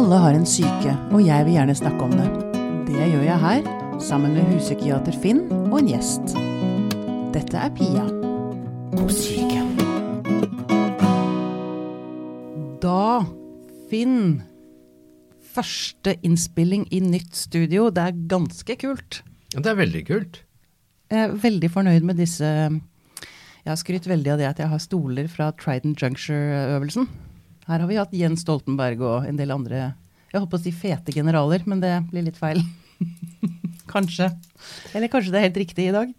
Alle har en syke, og jeg vil gjerne snakke om det. Det gjør jeg her, sammen med huspsykiater Finn og en gjest. Dette er Pia på syke. Da, Finn. Første innspilling i nytt studio. Det er ganske kult. Ja, Det er veldig kult. Jeg er veldig fornøyd med disse Jeg har skrytt veldig av det at jeg har stoler fra Trident Juncture-øvelsen. Her har vi hatt Jens Stoltenberg og en del andre Jeg holdt på å si fete generaler, men det blir litt feil. kanskje. Eller kanskje det er helt riktig i dag.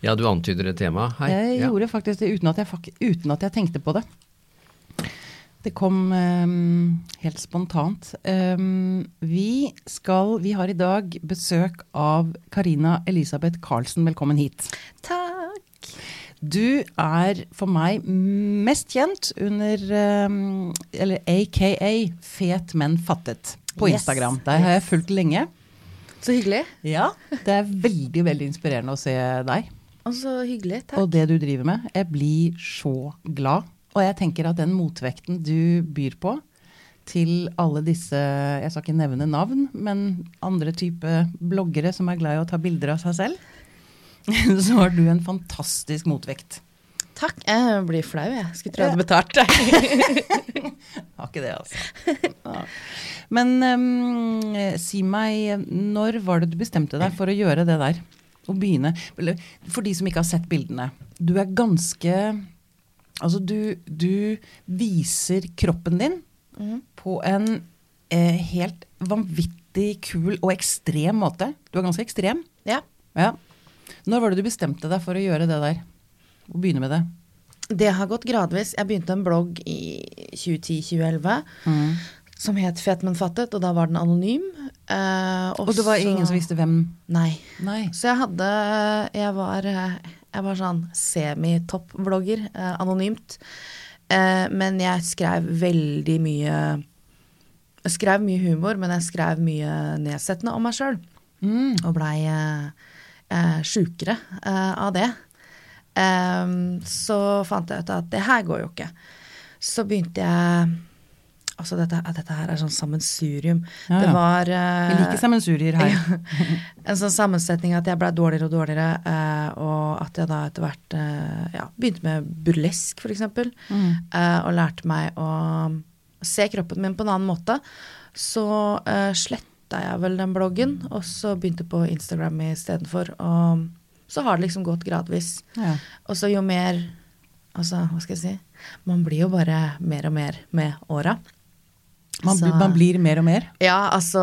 Ja, du antyder et tema her. Jeg ja. gjorde faktisk det uten at jeg, uten at jeg tenkte på det. Det kom um, helt spontant. Um, vi skal Vi har i dag besøk av Karina Elisabeth Karlsen. Velkommen hit. Takk. Du er for meg mest kjent under ehm, Eller aka Fet, men fattet på Yes, Instagram. Der har jeg fulgt lenge. Så hyggelig. Ja, Det er veldig veldig inspirerende å se deg. Og så hyggelig. Takk. og det du driver med. Jeg blir så glad. Og jeg tenker at den motvekten du byr på til alle disse, jeg skal ikke nevne navn, men andre type bloggere som er glad i å ta bilder av seg selv, så har du en fantastisk motvekt. Takk. Jeg blir flau, jeg. Skulle tro jeg hadde betalt. Har ikke det, altså. Ja. Men um, si meg, når var det du bestemte deg for å gjøre det der? Å begynne For de som ikke har sett bildene. Du er ganske Altså, du, du viser kroppen din mm. på en eh, helt vanvittig kul og ekstrem måte. Du er ganske ekstrem. Ja. Ja. Når var det du bestemte deg for å gjøre det der? Å begynne med det? Det har gått gradvis. Jeg begynte en blogg i 2010-2011 som het Fet, men fattet, og da var den anonym. Eh, Og det var ingen som visste hvem Nei. Nei. Så jeg hadde Jeg var, jeg var sånn semitopp-blogger, eh, anonymt. Eh, men jeg skrev veldig mye Jeg skrev mye humor, men jeg skrev mye nedsettende om meg sjøl. Mm. Og blei eh, eh, sjukere eh, av det. Eh, så fant jeg ut at det her går jo ikke. Så begynte jeg Altså, dette, dette her er sånn sammensurium. Ja, Det var Vi eh, liker sammensurier her. En sånn sammensetning at jeg ble dårligere og dårligere, eh, og at jeg da etter hvert eh, ja, begynte med burlesk, f.eks. Mm. Eh, og lærte meg å se kroppen min på en annen måte. Så eh, sletta jeg vel den bloggen, og så begynte på Instagram istedenfor. Og så har det liksom gått gradvis. Ja. Og så jo mer Altså, hva skal jeg si? Man blir jo bare mer og mer med åra. Man, man blir mer og mer. Ja, altså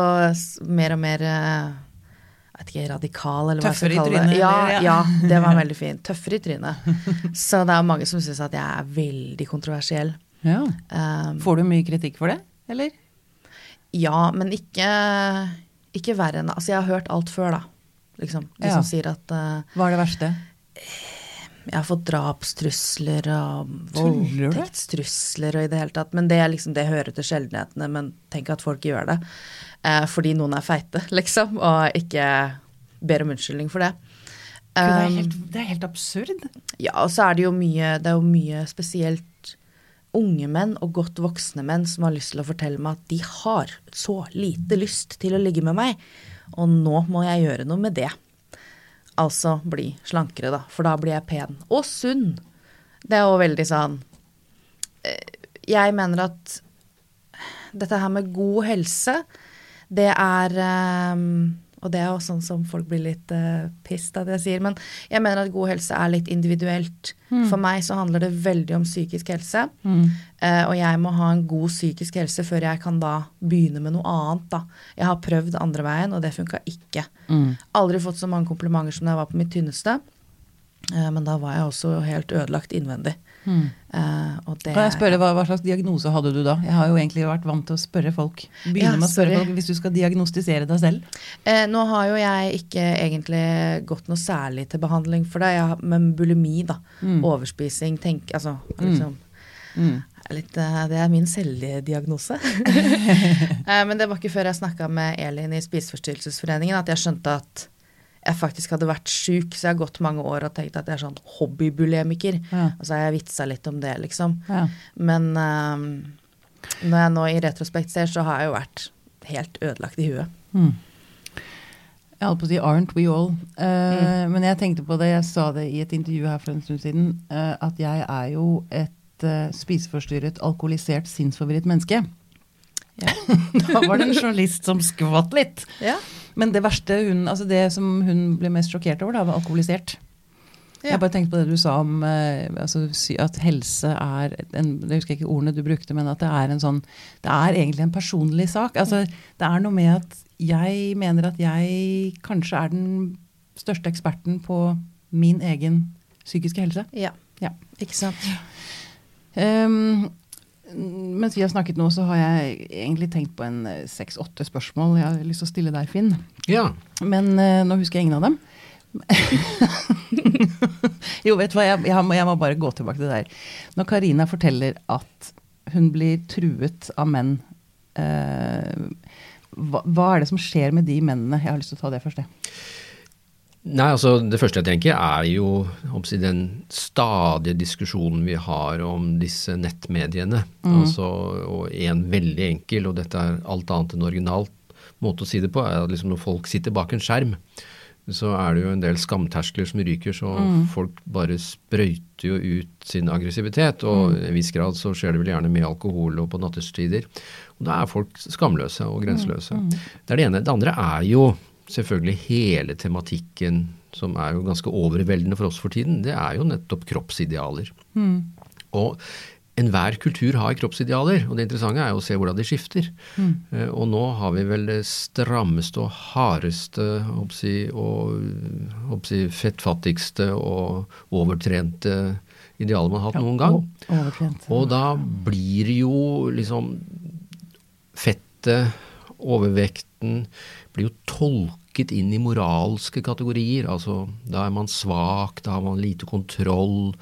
mer og mer eh, Jeg vet ikke, radikal, eller hva jeg skal kalle det. Tøffere Ja, eller- ja. ja, det var veldig fint. Tøffere i trynet. Så det er mange som syns at jeg er veldig kontroversiell. Ja. Um, Får du mye kritikk for det, eller? Ja, men ikke, ikke verre enn Altså, jeg har hørt alt før, da. Liksom. De Ja. som sier at uh, Hva er det verste? jeg har fått drapstrusler og voldtektstrusler og i det hele tatt. Men det, liksom, det hører til sjeldenhetene, men tenk at folk gjør det. Uh, fordi noen er feite, liksom, og ikke ber om unnskyldning for det. Um, det, er Um, helt, det er helt absurd. ja, og så er det jo mye, det er jo mye spesielt unge menn og godt voksne menn som har lyst til å fortelle meg at de har så lite lyst til å ligge med meg, og nå må jeg gjøre noe med det. Altså bli slankere, da, for da blir jeg pen. Og sunn. Det er jo veldig sånn eh, Jeg mener at dette her med god helse, det er eh, Og det er jo sånn som folk blir litt uh, pissed av det jeg sier, men jeg mener at god helse er litt individuelt. For meg så handler det veldig om psykisk helse. Eh, og jeg må ha en god psykisk helse før jeg kan da begynne med noe annet. da. Jeg har prøvd andre veien, og det funka ikke. Aldri fått så mange komplimenter som da jeg var på mitt tynneste. Uh, men da var jeg også helt ødelagt innvendig. Eh, og det, Kan jeg spørre, hva, hva slags diagnose hadde du da? Jeg har jo egentlig vært vant til å spørre folk. Begynne Ja, med å spørre sorry. folk hvis du skal diagnostisere deg selv. Uh, nå har jo jeg ikke egentlig gått noe særlig til behandling for det. Jeg har, med bulimi, da. Overspising, tenk Altså liksom mm. litt, eh, Det er min selvdiagnose. Eh, Men det var ikke før jeg snakka med Elin i Spiseforstyrrelsesforeningen at jeg skjønte at jeg faktisk hadde vært sjuk, så jeg har gått mange år og tenkt at jeg er sånn hobbybulemiker. Ja. Og så har jeg vitsa litt om det, liksom. Ja. Men um, Når jeg nå i retrospekt ser, så har jeg jo vært helt ødelagt i huet. Mm. Jeg holdt på å si 'aren't we all'? Eh, Men jeg tenkte på det, jeg sa det i et intervju her for en stund siden, uh, at jeg er jo et uh, spiseforstyrret, alkoholisert, sinnsforvirret menneske. Ja. da var det en journalist som skvatt litt. Ja. Men det verste hun, altså det som hun ble mest sjokkert over, da, var alkoholisert. Ja. Jeg bare tenkte på det du sa om eh, altså, at helse er en, Jeg husker ikke ordene du brukte, men at det er en sånn Det er egentlig en personlig sak. Altså, det er noe med at jeg mener at jeg kanskje er den største eksperten på min egen psykiske helse. ja. Ja. Ikke sant. Um, mens vi har snakket nå, så har jeg egentlig tenkt på en eh, seks-åtte spørsmål jeg har lyst til å stille deg, Finn. Ja. Men uh, nå husker jeg ingen av dem. jo, vet du hva, jeg, jeg, må, jeg må bare gå tilbake til det der. Når Karina forteller at hun blir truet av menn, uh, hva, hva er det som skjer med de mennene? Jeg har lyst til å ta det først, jeg. Nei, altså Det første jeg tenker er jo om å si, den stadige diskusjonen vi har om disse nettmediene. Altså, og en veldig enkel, og dette er alt annet enn originalt måte å si det på, er at liksom når folk sitter bak en skjerm, så er det jo en del skamterskler som ryker, så folk bare sprøyter jo ut sin aggressivitet. Og i en viss grad så skjer det vel gjerne med alkohol og på nattestider. Og da er folk skamløse og grenseløse. Det er det ene. Det andre er jo selvfølgelig hele tematikken som er jo ganske overveldende for oss for tiden. Det er jo nettopp kroppsidealer. Og enhver kultur har kroppsidealer, og det interessante er jo å se hvordan de skifter. Mm. Og nå har vi vel det strammeste og hardeste jeg, og håper fettfattigste og overtrente idealet man har hatt noen gang. Overtrent. Og da blir jo liksom fettet, overvekten, blir jo tolket inn i moralske kategorier. Altså da er man svak, da har man lite kontroll,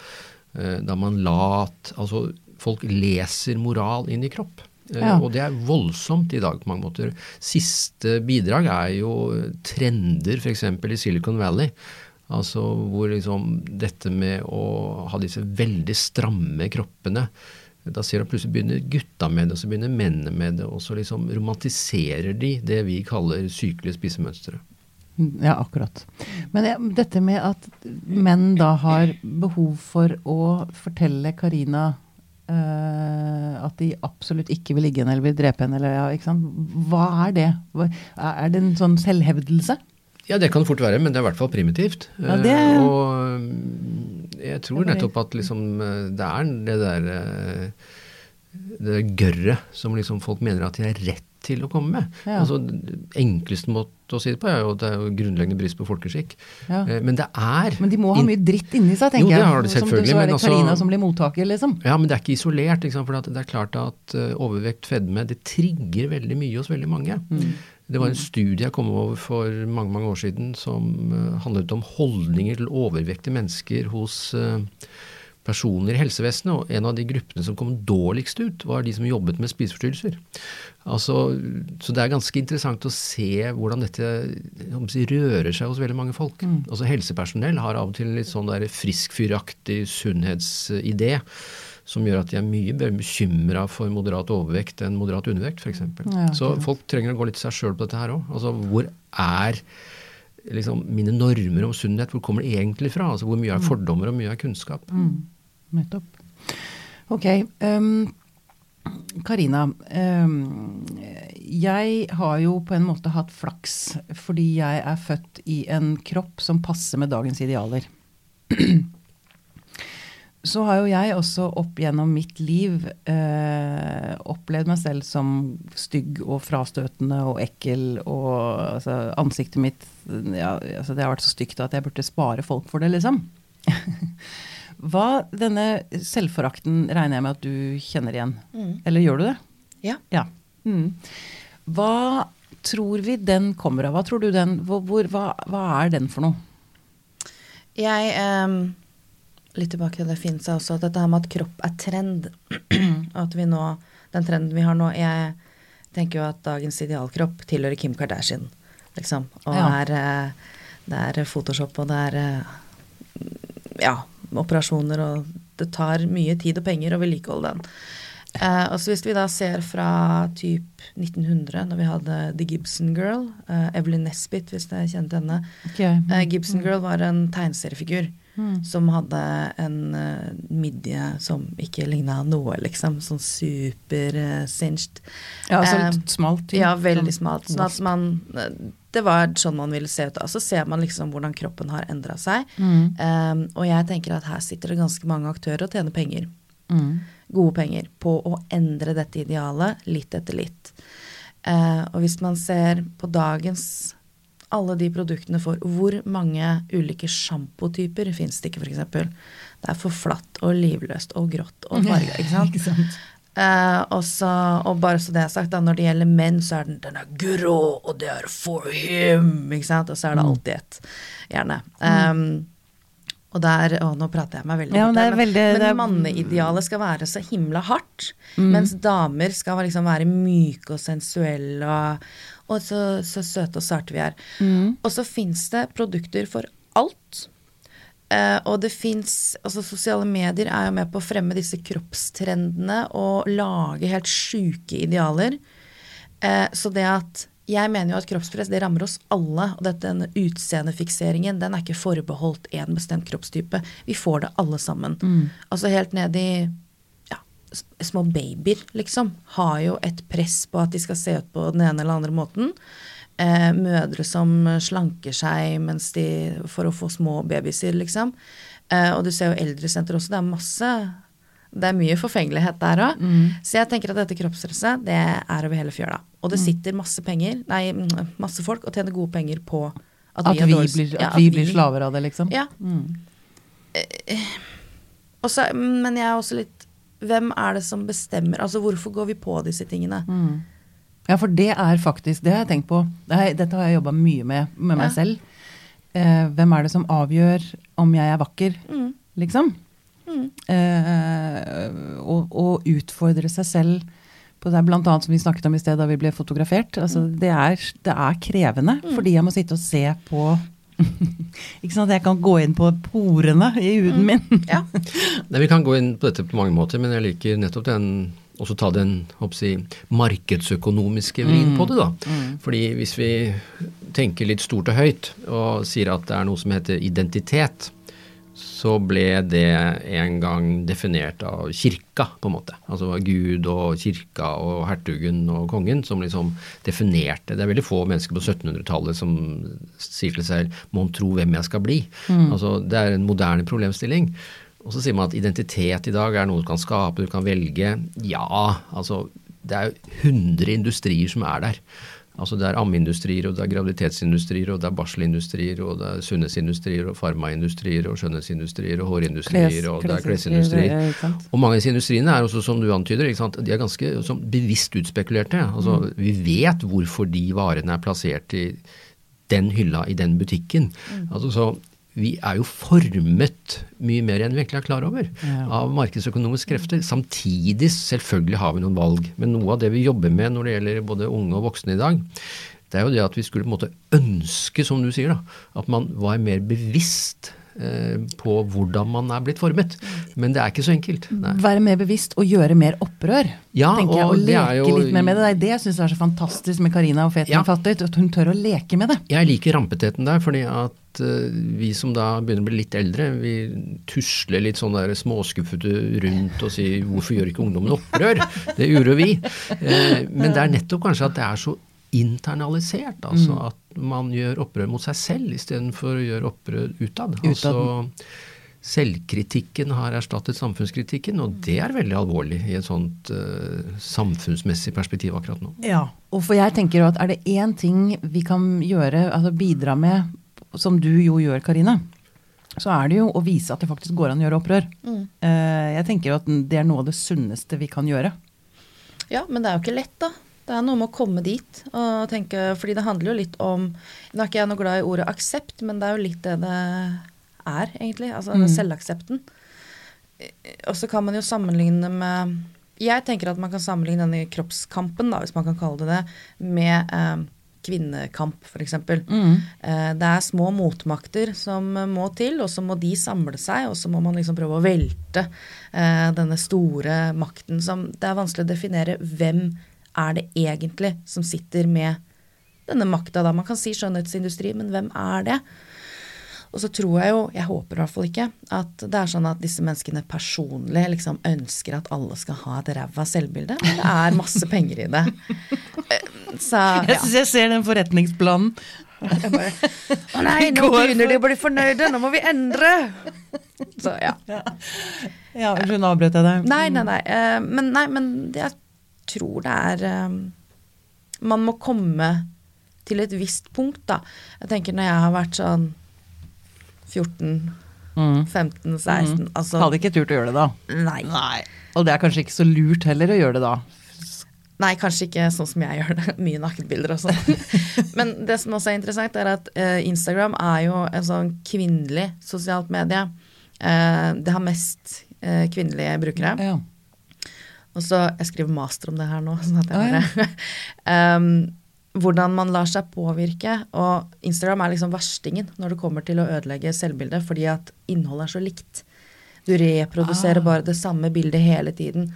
eh, da er man lat. Altså folk leser moral inn i kropp. Eh, Ja. Og det er voldsomt i dag på mange måter. Siste bidrag er jo trender f.eks. i Silicon Valley. Altså hvor liksom dette med å ha disse veldig stramme kroppene Da ser du at plutselig begynner gutta med det, og så begynner mennene med det, og så liksom romantiserer de det vi kaller sykelige spisemønstre. Ja, akkurat. Men jeg, dette med at menn da har behov for å fortelle Karina Uh, at de absolutt ikke vil ligge henne eller vil drepe henne, eller ja. Hva er det? Hva, er det en sånn selvhevdelse? Ja, det kan fort være, men det er i hvert fall primitivt. Ja, det- uh, Og jeg tror nettopp at liksom eh, det er det der eh, det gørret som liksom folk mener at de har rett til å komme med. Ja. Altså, enkleste måte å si det på er jo at det er jo grunnleggende brist på folkeskikk. Ja. Eh, Men det er Men de må ha mye dritt inni seg, tenker jeg. Jo, det har de Som selvfølgelig, så er det altså- Karina som blir mottaker, liksom. Ja, men det er ikke isolert. Ikke? For det er klart at overvekt, fedme, det trigger veldig mye hos veldig mange. Mm. Det var en studie jeg kom over for mange mange år siden som eh, handlet om holdninger til overvektige mennesker hos eh, personer i helsevesenet. Og en av de gruppene som kom dårligst ut, var de som jobbet med spiseforstyrrelser. Altså, så det er ganske interessant å se hvordan dette si, rører seg hos veldig mange folk. Altså Helsepersonell har av og til litt sånn friskfyraktig sunnhetsidé som gjør at de er mye mer bekymra for moderat overvekt enn moderat undervekt f.eks. Ja, så folk trenger å gå litt seg sjøl på dette her òg. Altså, hvor er liksom, mine normer om sunnhet, hvor kommer det egentlig fra? Altså, hvor mye er fordommer og mye er kunnskap? Mm. Nettopp. Ok. Karina, Karina, um, jeg har jo på en måte hatt flaks fordi jeg er født i en kropp som passer med dagens idealer. Så har jo jeg også opp gjennom mitt liv eh, opplevd meg selv som stygg og frastøtende og ekkel. Og altså, ansiktet mitt ja, altså, Det har vært så stygt at jeg burde spare folk for det, liksom. Hva, denne selvforakten regner jeg med at du kjenner igjen. Eller gjør du det? Ja. Ja. Mm. Hva tror vi den kommer av? Hva tror du den, hvor, hvor, hva, hva er den for noe? Jeg ehm, Litt tilbake til det Finn sa også, at dette her med at kropp er trend. at vi nå, Den trenden vi har nå Jeg tenker jo at dagens idealkropp tilhører Kim Kardashian, liksom. Og Ja. er, eh, det er Photoshop, og det er eh, ja, operasjoner, og det tar mye tid og penger å vedlikeholde den. Eh, og så hvis vi da ser fra typ 1900, når vi hadde The Gibson Girl, eh, Evelyn Nesbitt, hvis dere kjente henne. Okay. Eh, Gibson Girl var en tegneseriefigur Mm. som hadde en eh, midje som ikke ligna noe, liksom. Sånn super-cinched. Ja, så Eh, smalt. ja, veldig Sånn smalt. Sånn at man Det var sånn man ville se ut Og Så ser man liksom hvordan kroppen har endra seg. Mm. Um, og jeg tenker at her sitter det ganske mange aktører og tjener penger. Mm. Gode penger på å endre dette idealet litt etter litt. Uh, og hvis man ser på dagens alle de produktene for hvor mange ulike sjampotyper fins det ikke, f.eks. Det er for flatt og livløst og grått og farga, ikke sant. Ikke sant? Uh, også, og bare så det er sagt, da, når det gjelder menn, så er den, den er grå, og det er for him, ikke sant. Og så er det Mm. alltid et, gjerne. Um, og der, å, nå prater jeg meg veldig Ja, bort men veldig- men det er- manneidealet skal være så himla hardt. Mm. Mens damer skal liksom være myke og sensuelle og, og så, så søte og sarte vi er. Mm. Og så fins det produkter for alt. Uh, og det fins Altså, sosiale medier er jo med på å fremme disse kroppstrendene og lage helt sjuke idealer. Uh, så det at Jeg mener jo at kroppspress det rammer oss alle. Og dette, denne utseendefikseringen den er ikke forbeholdt én bestemt kroppstype. Vi får det alle sammen. Altså helt ned i små babyer, liksom, har jo et press på at de skal se ut på den ene eller andre måten. Eh, mødre som slanker seg mens de, for å få små babyer, liksom. Eh, og du ser jo eldresenter også. Det er masse Det er mye forfengelighet der òg. Så jeg tenker at dette kroppsstresset, det er over hele fjøla. Og det sitter masse penger, nei, mm, masse folk og tjener gode penger på at, At vi, vi blir, ja, at vi blir slaver av det, liksom? Ja. Mm. Eh, også, men jeg er også litt Hvem er det som bestemmer? Altså hvorfor går vi på disse tingene? Mm. Ja, for det er faktisk Det har jeg tenkt på. Dette har jeg jobba mye med med meg Ja. selv. Eh, hvem er det som avgjør om jeg er vakker, Mm. liksom? Mm. Eh, og, og utfordre seg selv på det, blant annet som vi snakket om i sted da vi ble fotografert. Altså, Mm. det, er, det er krevende, fordi jeg må sitte og se på Ikke sant, Jeg kan gå inn på porene i huden min. Ja. Nei, Vi kan gå inn på dette på mange måter, men jeg liker nettopp den også ta den si, markedsøkonomiske vrien på det. da. Fordi hvis vi tenker litt stort og høyt og sier at det er noe som heter identitet, så ble det en gang definert av kirka, på en måte. Altså Gud og kirka og hertugen og kongen som liksom definerte. Det er veldig få mennesker på 1700-tallet som sier til seg 'mon tro hvem jeg skal bli'. Altså Det er en moderne problemstilling. Og så sier man at identitet i dag er noe du kan skape, du kan velge. Ja, altså det er jo 100 industrier som er der. Altså Det er ammeindustrier, og det er graviditetsindustrier, og det er barselindustrier, og det er sunnhetsindustrier, og farmaindustrier, og skjønnhetsindustrier, og hårindustrier, og det er klesindustrier. Og mange av disse industriene er også, som du antyder, de er ganske bevisst utspekulerte. Altså, Vi vet hvorfor de varene er plassert i den hylla i den butikken. Altså, så vi er jo formet mye mer enn vi egentlig er klar over Ja. av markedsøkonomiske krefter. Samtidig, selvfølgelig har vi noen valg. Men noe av det vi jobber med når det gjelder både unge og voksne i dag, det er jo det at vi skulle på en måte ønske, som du sier, da, at man var mer bevisst på hvordan man er blitt formet. Men det er ikke så enkelt. Nei. Være mer bevisst og gjøre mer opprør. Ja, tenker jeg, og og det leke jo- litt mer med det. Det jeg syns er så fantastisk med Karina og Feten Ja. Fattet, at hun tør å leke med det. Jeg liker rampeteten der, fordi at eh, vi som da begynner å bli litt eldre, vi tusler litt sånn der småskuffete rundt og sier 'hvorfor gjør ikke ungdommen opprør?' Det gjorde vi. Eh, men det er nettopp kanskje at det er så internalisert, altså at man gjør opprør mot seg selv istedenfor å gjøre opprør utad. Altså, Selvkritikken har erstattet samfunnskritikken, og det er veldig alvorlig i et sånt uh, samfunnsmessig perspektiv akkurat nå. Ja, og for jeg tenker at er det én ting vi kan gjøre, altså bidra med, som du jo gjør, Karina, så er det jo å vise at det faktisk går an å gjøre opprør. Mm. Uh, jeg tenker at det er noe av det sunneste vi kan gjøre. Ja, men det er jo ikke lett, da. Det er noe med å komme dit og tenke fordi det handler jo litt om Nå er ikke jeg noe glad i ordet aksept, men det er jo litt det det er, egentlig. Altså Mm. selvaksepten. Og så kan man jo sammenligne med Jeg tenker at man kan sammenligne denne kroppskampen, da, hvis man kan kalle det det, med eh, kvinnekamp, f.eks. Mm. Eh, det er små motmakter som må til, og så må de samle seg, og så må man liksom prøve å velte eh, denne store makten som Det er vanskelig å definere hvem er det egentlig som sitter med denne makta, da. Man kan si skjønnhetsindustri, men hvem er det? Og så tror jeg jo, jeg håper i hvert fall ikke, at det er sånn at disse menneskene personlig liksom ønsker at alle skal ha et ræva selvbilde. Det er masse penger i det. Så, ja. Jeg syns jeg ser den forretningsplanen. Bare, Å nei, nå begynner de å bli fornøyde, nå må vi endre! Så ja. Ja, Unnskyld, avbrøt jeg deg. Nei, nei, nei. eh, Men, nei, men jeg tror det er um, Man må komme til et visst punkt, da. Jeg tenker når jeg har vært sånn 14, Mm. 15, 16 Altså Hadde ikke turt å gjøre det da. nei. Og det er kanskje ikke så lurt heller å gjøre det da. Nei, kanskje ikke sånn som jeg gjør det. Mye nakenbilder og sånn. Men det som også er interessant, er at uh, Instagram er jo en sånn kvinnelig sosialt medie. Uh, det har mest uh, kvinnelige brukere. Ja. Og så, Jeg skriver master om det her nå. sånn at jeg bare um, Hvordan man lar seg påvirke. Og Instagram er liksom verstingen når det kommer til å ødelegge selvbildet, fordi at innholdet er så likt. Du reproduserer Ah. bare det samme bildet hele tiden.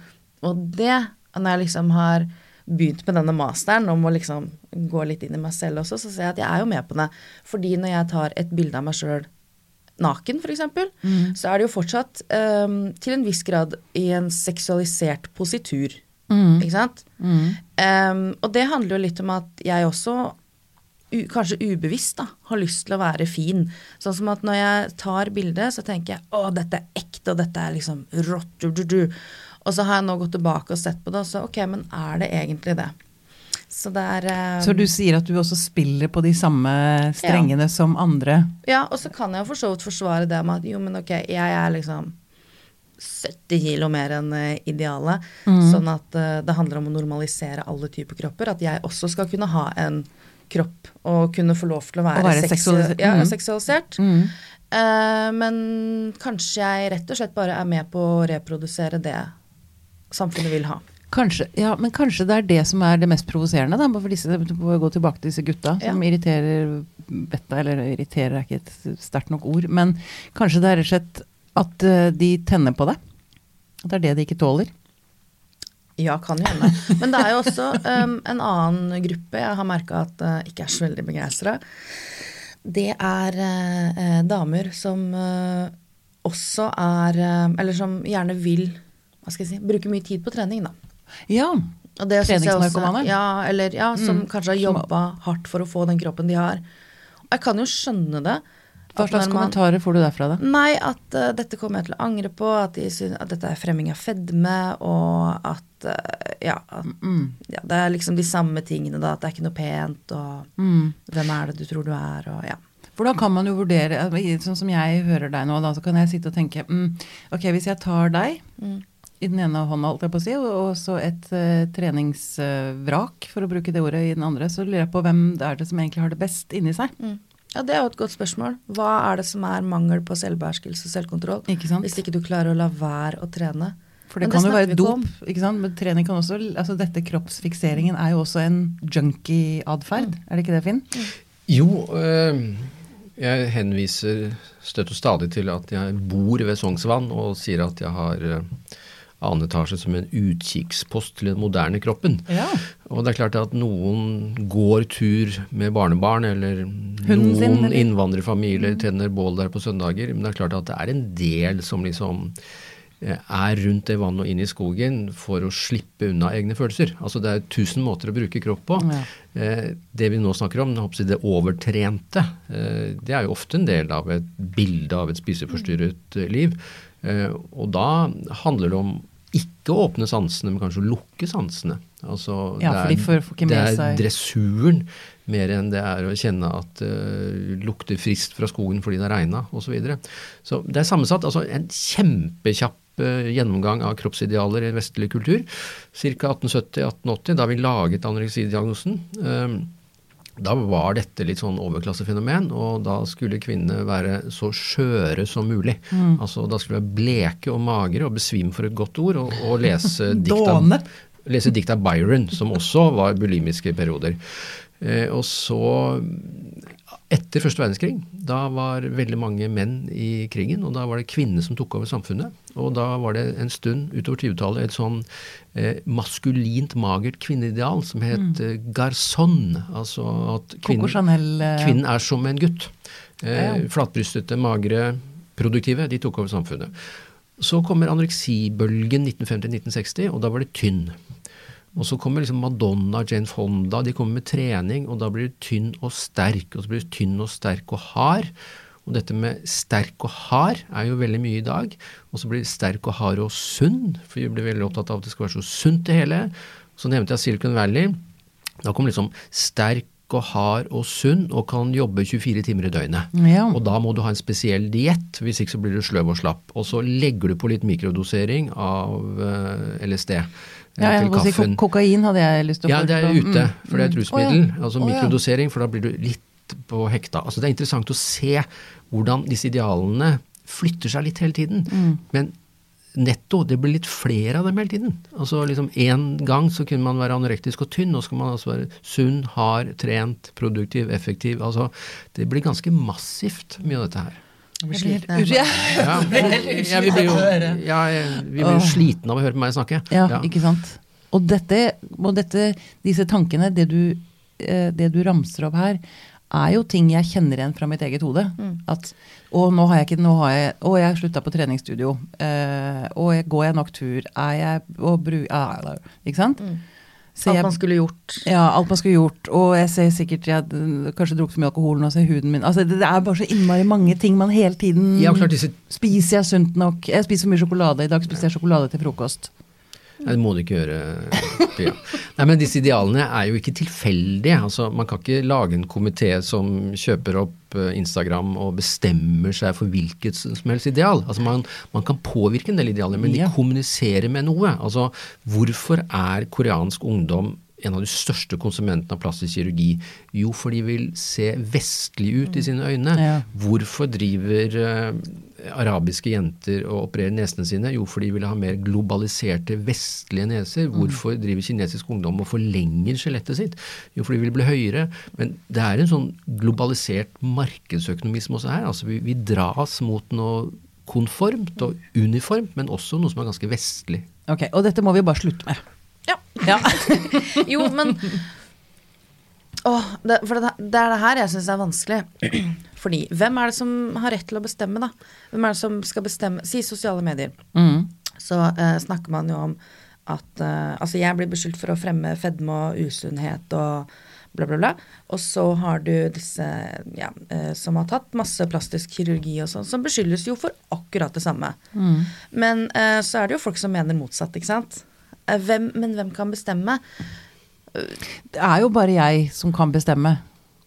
Og det, når jeg liksom har begynt med denne masteren om å liksom gå litt inn i meg selv også, så ser jeg at jeg er jo med på det. Fordi når jeg tar et bilde av meg sjøl naken, f.eks., Mm. så er det jo fortsatt um, til en viss grad i en seksualisert positur. Mm. Ikke sant? Mm. Um, og det handler jo litt om at jeg også, kanskje ubevisst, da, har lyst til å være fin. Sånn som at når jeg tar bildet, så tenker jeg å, dette er ekte, og dette er liksom rått. Du, du, du. Og så har jeg nå gått tilbake og sett på det, og så ok, men er det egentlig det? Så er um, Så du sier at du også spiller på de samme strengene som andre? Ja, og så kan jeg jo for så vidt forsvare det med at jo, men ok, jeg er liksom 70 kilo mer enn eh, idealet. Mm. Sånn at uh, det handler om å normalisere alle typer kropper. At jeg også skal kunne ha en kropp og kunne få lov til å være, være seksu- seksualisert. Ja, Mm. seksualisert. Mm. Uh, men kanskje jeg rett og slett bare er med på å reprodusere det samfunnet vil ha. Kanskje, ja, men kanskje det er det som er det mest provoserende, da, for disse, gå tilbake til disse gutta som irriterer Betta. eller irriterer er ikke et sterkt nok ord, men kanskje det er rett og slett at eh, de tenner på det. At det er det de ikke tåler. Ja, kan jo hende. Men det er jo også um, en annen gruppe jeg har merka at uh, ikke er så veldig begeistra. Det er uh, damer som uh, også er Eller som gjerne vil hva skal jeg si, bruke mye tid på trening, da. Ja. Treningsnarkomane? Ja, eller ja, som Mm. kanskje har jobba hardt for å få den kroppen de har. Og jeg kan jo skjønne det. Hva slags man- kommentarer får du derfra, da? Nei, at uh, dette kommer jeg til å angre på, at, synes, at dette er fremming av fedme, og at uh, ja, at Mm. ja, det er liksom de samme tingene, da. At det er ikke noe pent, og Mm. hvem er det du tror du er, og ja. For da kan man jo vurdere, sånn som jeg hører deg nå, da, så kan jeg sitte og tenke mm, Ok, hvis jeg tar deg Mm. I den ene hånda, holdt jeg på å si, og så et uh, treningsvrak, for å bruke det ordet, i den andre, så lurer jeg på hvem det er det som egentlig har det best inni seg. Mm. Ja, det er jo et godt spørsmål. Hva er det som er mangel på selvbeherskelse og selvkontroll? Ikke sant? Hvis ikke du klarer å la være å trene. For det det kan jo være dop. ikke sant? Men trening kan også altså Dette kroppsfikseringen er jo også en junkie-atferd. Er det ikke det, Finn? Jo, øh, jeg henviser støtt og stadig til at jeg bor ved Sognsvann, og sier at jeg har øh, annen etasje som en utkikkspost til den moderne kroppen. Ja. Og det er klart at noen går tur med barnebarn, eller Hunden noen sin, eller? Mm. innvandrerfamilier tenner bål der på søndager. Men det er klart at det er en del som liksom eh, er rundt det vannet og inn i skogen for å slippe unna egne følelser. Altså Det er tusen måter å bruke kropp på. Ja. Eh, det vi nå snakker om, det overtrente, eh, det er jo ofte en del av et bilde av et spiseforstyrret liv. Og da handler det om ikke åpne sansene, men kanskje lukke sansene. Altså, Ja, for de får- får ikke det er dressuren mer enn det er å kjenne at det lukter friskt fra skogen fordi det har regna osv. Så, videre. så det er sammensatt. altså En kjempekjapp uh, gjennomgang av kroppsidealer i vestlig kultur. Ca. 1870-1880, da vi laget anoreksidiagnosen. Um, da var dette litt sånn overklassefenomen, og da skulle kvinnene være så skjøre som mulig. Mm. Altså Da skulle de være bleke og magre og besvime for et godt ord, og, og lese dikt av Byron, som også var bulimiske perioder. Eh, og så, etter første verdenskrig, da var veldig mange menn i krigen, og da var det kvinnene som tok over samfunnet. Og da var det en stund utover 20-tallet et sånn eh, maskulint, magert kvinneideal som het mm. garson. Altså at kvinnen, eh, kvinnen er som en gutt. Eh. Flatbrystete, magre, produktive. De tok over samfunnet. Så kommer anoreksibølgen 1950-1960, og da var det tynn. Og så kommer liksom Madonna, Jane Fonda, de kommer med trening, og da blir du tynn og sterk. Og så blir du tynn og sterk og hard. Og dette med sterk og hard er jo veldig mye i dag. Og så blir sterk og hard og sunn, for vi blir veldig opptatt av at det skal være så sunt det hele. Så nevnte jeg Silicon Valley. Da kommer liksom sterk og hard og sunn og kan jobbe 24 timer i døgnet. Ja. Og da må du ha en spesiell diett, hvis ikke så blir du sløv og slapp. Og så legger du på litt mikrodosering av eh, LSD Ja, jeg må si, kokain hadde jeg lyst til å Ja, det er ute, Mm, for det er et mm. rusmiddel. Ja. Altså mikrodosering, for da blir du litt på hekta. Altså Det er interessant å se hvordan disse idealene flytter seg litt hele tiden. Mm. Men netto, det blir litt flere av dem hele tiden. Altså liksom En gang så kunne man være anorektisk og tynn, nå skal man altså være sunn, hard, trent, produktiv, effektiv. Altså Det blir ganske massivt, mye av dette her. Jeg blir sliten. Ja. Ja, ja, vi blir jo ja, vi blir slitne av å høre på meg snakke. Ja, ikke sant. Og dette, og dette disse tankene, det du, eh, det du ramser opp her, er jo ting jeg kjenner igjen fra mitt eget hode. At å, nå har jeg ikke Nå har jeg Å, jeg slutta på treningsstudio. Eh, og går jeg nok tur? Er jeg og bru, Ikke sant? Så Alt jeg- man skulle gjort. ja, alt man skulle gjort. Og jeg ser sikkert jeg hadde kanskje drukket for mye alkohol nå, ser huden min Altså, det, det er bare så innmari mange ting man hele tiden Ja, klart disse Spiser jeg sunt nok? Jeg spiser for mye sjokolade. I dag spiste jeg sjokolade til frokost. Nei, det må du ikke gjøre. Pia. Nei, men disse idealene er jo ikke tilfeldige. Altså, man kan ikke lage en komité som kjøper opp eh, Instagram og bestemmer seg for hvilket som helst ideal. Altså, man, man kan påvirke en del idealer, men Ja. de kommuniserer med noe. Altså, hvorfor er koreansk ungdom en av de største konsumentene av plastisk kirurgi? Jo, for de vil se vestlig ut i sine øyne. Ja. Hvorfor driver eh, arabiske jenter å operere nesene sine? Jo, for de ville ha mer globaliserte vestlige neser. Hvorfor driver kinesisk ungdom og forlenger skjelettet sitt? Jo, for de vil bli høyere. Men det er en sånn globalisert markedsøkonomisme også her. Altså vi, vi dras mot noe konformt og uniformt, men også noe som er ganske vestlig. Ok, Og dette må vi bare slutte med. Ja. Ja. Jo, men Åh, det, For det, det er det her jeg syns er vanskelig. Fordi hvem er det som har rett til å bestemme, da? Hvem er det som skal bestemme Si sosiale medier. Mm. Så eh, snakker man jo om at eh, Altså, jeg blir beskyldt for å fremme fedme og usunnhet og bla, bla, bla. Og så har du disse ja, eh, som har tatt masse plastisk kirurgi og sånn, som beskyldes jo for akkurat det samme. Mm. Men eh, så er det jo folk som mener motsatt, ikke sant. Eh, hvem, men hvem kan bestemme? Det er jo bare jeg som kan bestemme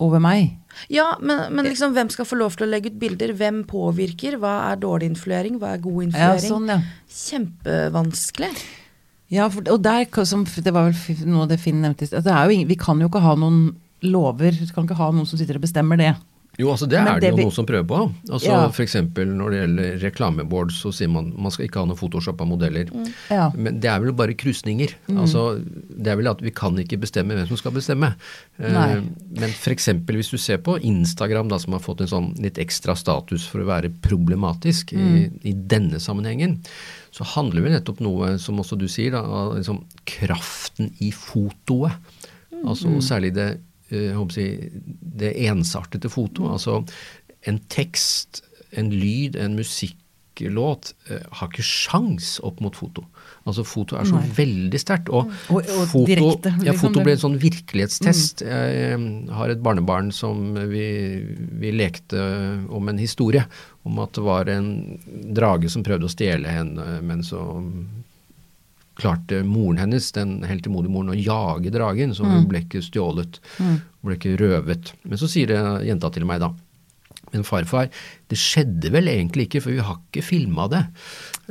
over meg. Ja, men, men liksom, hvem skal få lov til å legge ut bilder? Hvem påvirker? Hva er dårlig influering? Hva er god Ja, influering? sånn, ja. Kjempevanskelig. Ja, for, og der, som, det var vel noe det Finn nevnte i sted. Vi kan jo ikke ha noen lover. Vi kan ikke ha noen som sitter og bestemmer det. Jo, altså det er det jo noen som prøver på. Altså Ja. F.eks. når det gjelder reklameboard, så sier man man skal ikke ha noen photoshoppa modeller. Ja. Men det er vel bare krusninger. Altså, det er vel at vi kan ikke bestemme hvem som skal bestemme. Eh. Men f.eks. hvis du ser på Instagram, da, som har fått en sånn litt ekstra status for å være problematisk i, i denne sammenhengen, så handler vel nettopp noe, som også du sier, da, av liksom kraften i fotoet. Altså særlig det, eh, det ensartede foto. Altså en tekst, en lyd, en musikklåt eh, har ikke sjans opp mot foto. Altså Foto er så Nei. veldig sterkt. Og, Og- og foto, direkte, ja, liksom foto ble en sånn virkelighetstest. Jeg eh, har et barnebarn som vi, vi lekte om en historie. Om at det var en drage som prøvde å stjele henne, men så klarte moren hennes, den heltemodige å jage dragen, så hun ble ikke stjålet. Ble ikke røvet. Men så sier jenta til meg da. Men farfar, det skjedde vel egentlig ikke, for vi har ikke filma det.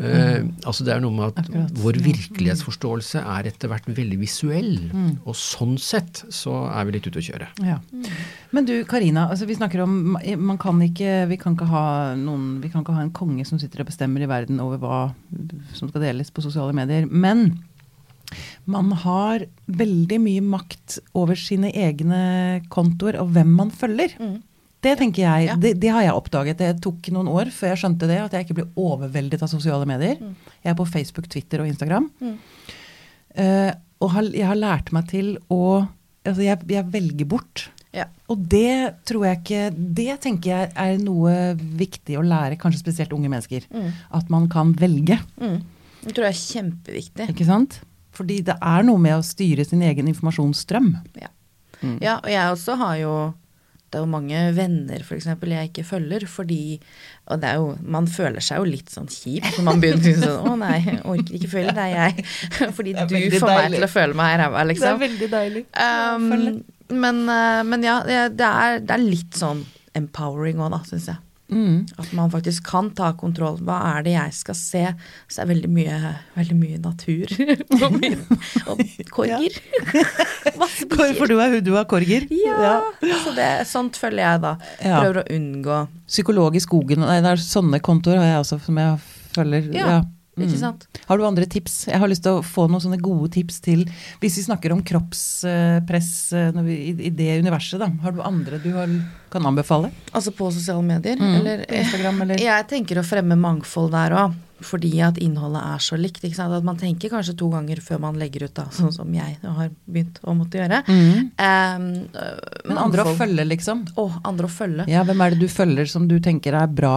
Eh, altså Det er noe med at Akkurat. vår virkelighetsforståelse er etter hvert veldig visuell. Og sånn sett så er vi litt ute å kjøre. Ja. Men du Karina, altså vi snakker om man kan ikke, Vi kan ikke ha noen, vi kan ikke ha en konge som sitter og bestemmer i verden over hva som skal deles på sosiale medier. Men man har veldig mye makt over sine egne kontoer og hvem man følger. Det tenker jeg, Ja. det, det har jeg oppdaget. Det tok noen år før jeg skjønte det, at jeg ikke ble overveldet av sosiale medier. Jeg er på Facebook, Twitter og Instagram. Eh, og har, jeg har lært meg til å Altså, jeg, jeg velger bort. Ja. Og det tror jeg ikke Det tenker jeg er noe viktig å lære, kanskje spesielt unge mennesker. At man kan velge. Mm. Det tror jeg er kjempeviktig. Ikke sant? Fordi det er noe med å styre sin egen informasjonsstrøm. Ja. ja, og jeg også har jo det er jo mange venner for eksempel, jeg ikke følger, fordi Og det er jo, man føler seg jo litt sånn kjip når man begynner å sånn Å nei, jeg orker ikke følge deg, jeg. Fordi er du får får meg til å føle meg ræva, liksom. veldig deilig. Um, men, uh, men ja, det det er, det er litt sånn empowering òg, da, syns jeg. Mm. At man faktisk kan ta kontroll. Hva er det jeg skal se? Så er veldig mye, veldig mye natur Og korger. For du er, du er korger? Ja. Så det, sånt følger jeg da. Ja. Prøver å unngå. Psykolog i skogen. Nei, det er sånne kontoer har jeg også som jeg følger. Ja, Mm. Ikke sant? Har du andre tips? Jeg har lyst til å få noen sånne gode tips til Hvis vi snakker om kroppspress eh, når vi- i, i det universet, da. Har du andre du har, kan anbefale? Altså på sosiale medier? Mm, Eller, på Instagram, eller? Jeg tenker å fremme mangfold der òg. Fordi at innholdet er så likt. Ikke sant? At man tenker kanskje to ganger før man legger ut, da, sånn som jeg har begynt å måtte gjøre. Mm. Um, Men andre å følge, liksom? Å, andre å følge. Ja, hvem er det du følger som du tenker er bra?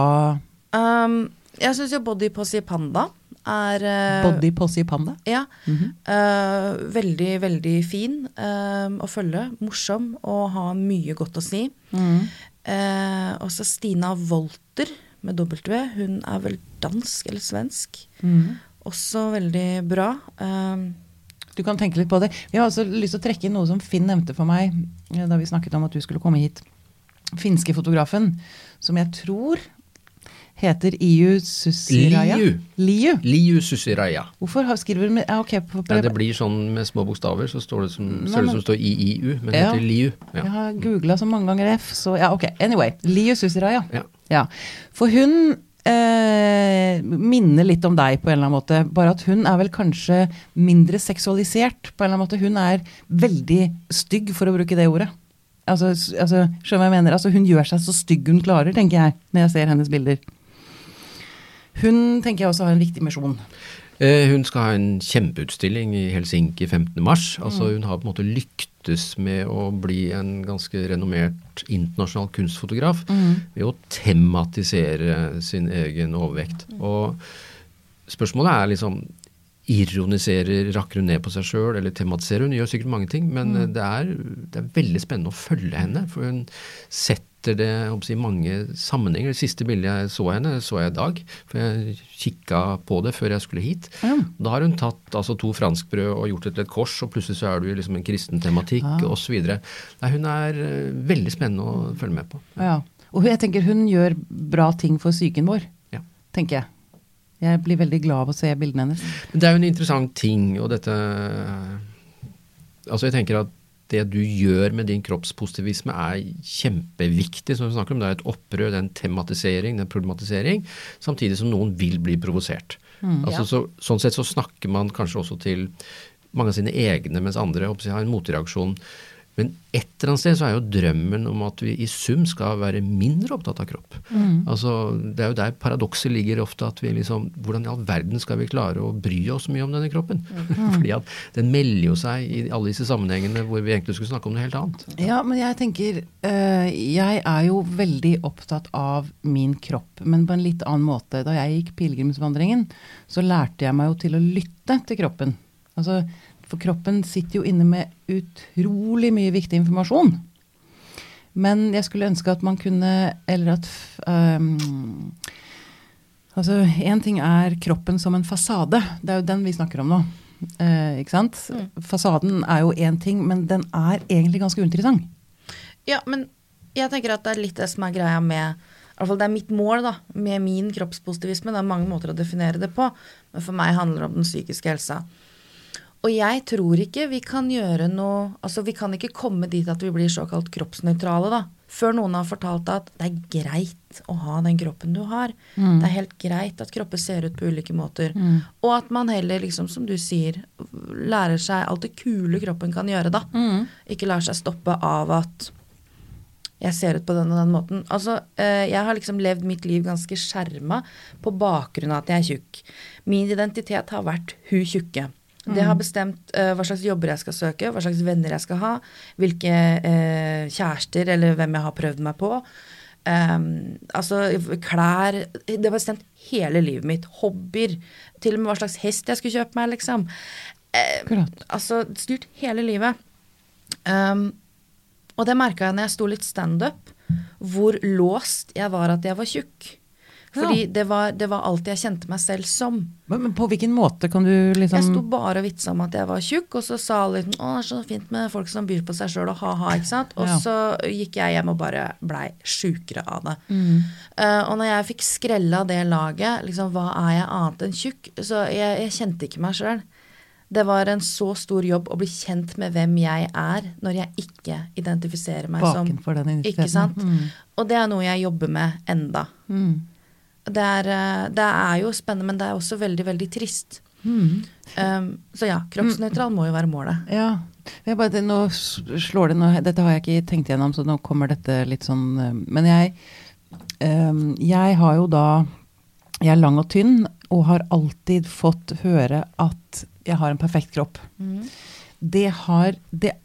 Um, jeg syns jo Body Possi Panda er eh, Body Posse Panda? Ja. Mm -hmm. uh, veldig, veldig fin uh, å følge. Morsom og har mye godt å si. Mm. Uh, også Stina Wolter med W. Hun er vel dansk eller svensk. Mm. Også veldig bra. Du kan tenke litt på det. Jeg har også lyst til å trekke inn noe som Finn nevnte for meg da vi snakket om at du skulle komme hit. Finske fotografen, som jeg tror heter Iu Susiraya. Liu. Liu. Liu Susiraya. Hvorfor skriver du med ja, ok, på, på, Nei, det blir sånn med små bokstaver, så står det som, Nei, ser det men- som står IIU, men det Ja. heter Liu. Jeg har googla så mange ganger F, så ja, ok. Anyway. Liu Susiraya. Ja. Ja. For hun eh, minner litt om deg på en eller annen måte, bare at hun er vel kanskje mindre seksualisert på en eller annen måte. Hun er veldig stygg, for å bruke det ordet. Altså, altså, skjønner jeg mener? Altså, hun gjør seg så stygg hun klarer, tenker jeg, når jeg ser hennes bilder. Hun tenker jeg også har en viktig misjon. Eh, Hun skal ha en kjempeutstilling i Helsinki 15. mars. Mm. Altså Hun har på en måte lyktes med å bli en ganske renommert internasjonal kunstfotograf Mm. ved å tematisere sin egen overvekt. Og spørsmålet er liksom Ironiserer, rakker hun ned på seg sjøl, eller tematiserer hun? Gjør sikkert mange ting, men Mm. det, er, det er veldig spennende å følge henne. For hun setter det i mange sammenhenger. Det siste bildet jeg så henne, så jeg i dag. For jeg kikka på det før jeg skulle hit. Mm. Da har hun tatt altså, to franskbrød og gjort det til et kors, og plutselig så er du i liksom en kristen tematikk ja. osv. Hun er eh, veldig spennende å følge med på. Ja. Og jeg tenker hun gjør bra ting for psyken vår, Ja. tenker jeg. Jeg blir veldig glad av å se bildene hennes. Men det er jo en interessant ting, og dette Altså, jeg tenker at det du gjør med din kroppspositivisme er kjempeviktig. Som vi snakker om, Det er et opprør, det er en tematisering, det er en problematisering, samtidig som noen vil bli provosert. altså, så, sånn sett så snakker man kanskje også til mange av sine egne, mens andre har en motreaksjon. Men et eller annet sted så er jo drømmen om at vi i sum skal være mindre opptatt av kropp. Altså, Det er jo der paradokset ligger ofte. at vi liksom, Hvordan i all verden skal vi klare å bry oss mye om denne kroppen? Fordi at den melder jo seg i alle disse sammenhengene hvor vi egentlig skulle snakke om noe helt annet. Ja, men jeg tenker øh, Jeg er jo veldig opptatt av min kropp, men på en litt annen måte. Da jeg gikk pilegrimsvandringen, så lærte jeg meg jo til å lytte til kroppen. Altså, for kroppen sitter jo inne med utrolig mye viktig informasjon. Men jeg skulle ønske at man kunne Eller at um, Altså, én ting er kroppen som en fasade. Det er jo den vi snakker om nå. Uh, ikke sant? Fasaden er jo én ting, men den er egentlig ganske uinteressant. Ja, men jeg tenker at det er litt det som er greia med i hvert fall Det er mitt mål da, med min kroppspositivisme. Det er mange måter å definere det på, men for meg handler det om den psykiske helsa. Og jeg tror ikke vi kan gjøre noe Altså, vi kan ikke komme dit at vi blir såkalt kroppsnøytrale, da. Før noen har fortalt at det er greit å ha den kroppen du har. Det er helt greit at kropper ser ut på ulike måter. Og at man heller, liksom, som du sier, lærer seg alt det kule kroppen kan gjøre, da. Ikke lar seg stoppe av at jeg ser ut på den og den måten. Altså, eh, jeg har liksom levd mitt liv ganske skjerma på bakgrunn av at jeg er tjukk. Min identitet har vært hun tjukke. Det har bestemt uh, hva slags jobber jeg skal søke, hva slags venner jeg skal ha, hvilke uh, kjærester eller hvem jeg har prøvd meg på. Um, altså klær Det har bestemt hele livet mitt. Hobbyer. Til og med hva slags hest jeg skulle kjøpe meg, liksom. Uh, altså styrt hele livet. Um, og det merka jeg når jeg sto litt standup, hvor låst jeg var at jeg var tjukk. Fordi Ja. det, var, det var alt jeg kjente meg selv som. Men, men på hvilken måte kan du liksom Jeg sto bare og vitsa om at jeg var tjukk, og så sa alle litt å, det er så fint med folk som byr på seg sjøl og ha-ha, ikke sant. Og Ja. så gikk jeg hjem og bare blei sjukere av det. Eh, og når jeg fikk skrella det laget, liksom hva er jeg annet enn tjukk, så jeg, jeg kjente ikke meg sjøl. Det var en så stor jobb å bli kjent med hvem jeg er, når jeg ikke identifiserer meg som Bakenfor den Ikke sant? Mm. Og det er noe jeg jobber med enda. Mm. Det er, eh, det er jo spennende, men det er også veldig, veldig trist. Mm. Um, så ja, kroppsnøytral må jo være målet. Ja. Bare, nå slår det nå, Dette har jeg ikke tenkt gjennom, så nå kommer dette litt sånn eh, Men jeg, um, jeg har jo da Jeg er lang og tynn og har alltid fått høre at jeg har en perfekt kropp. Det har det,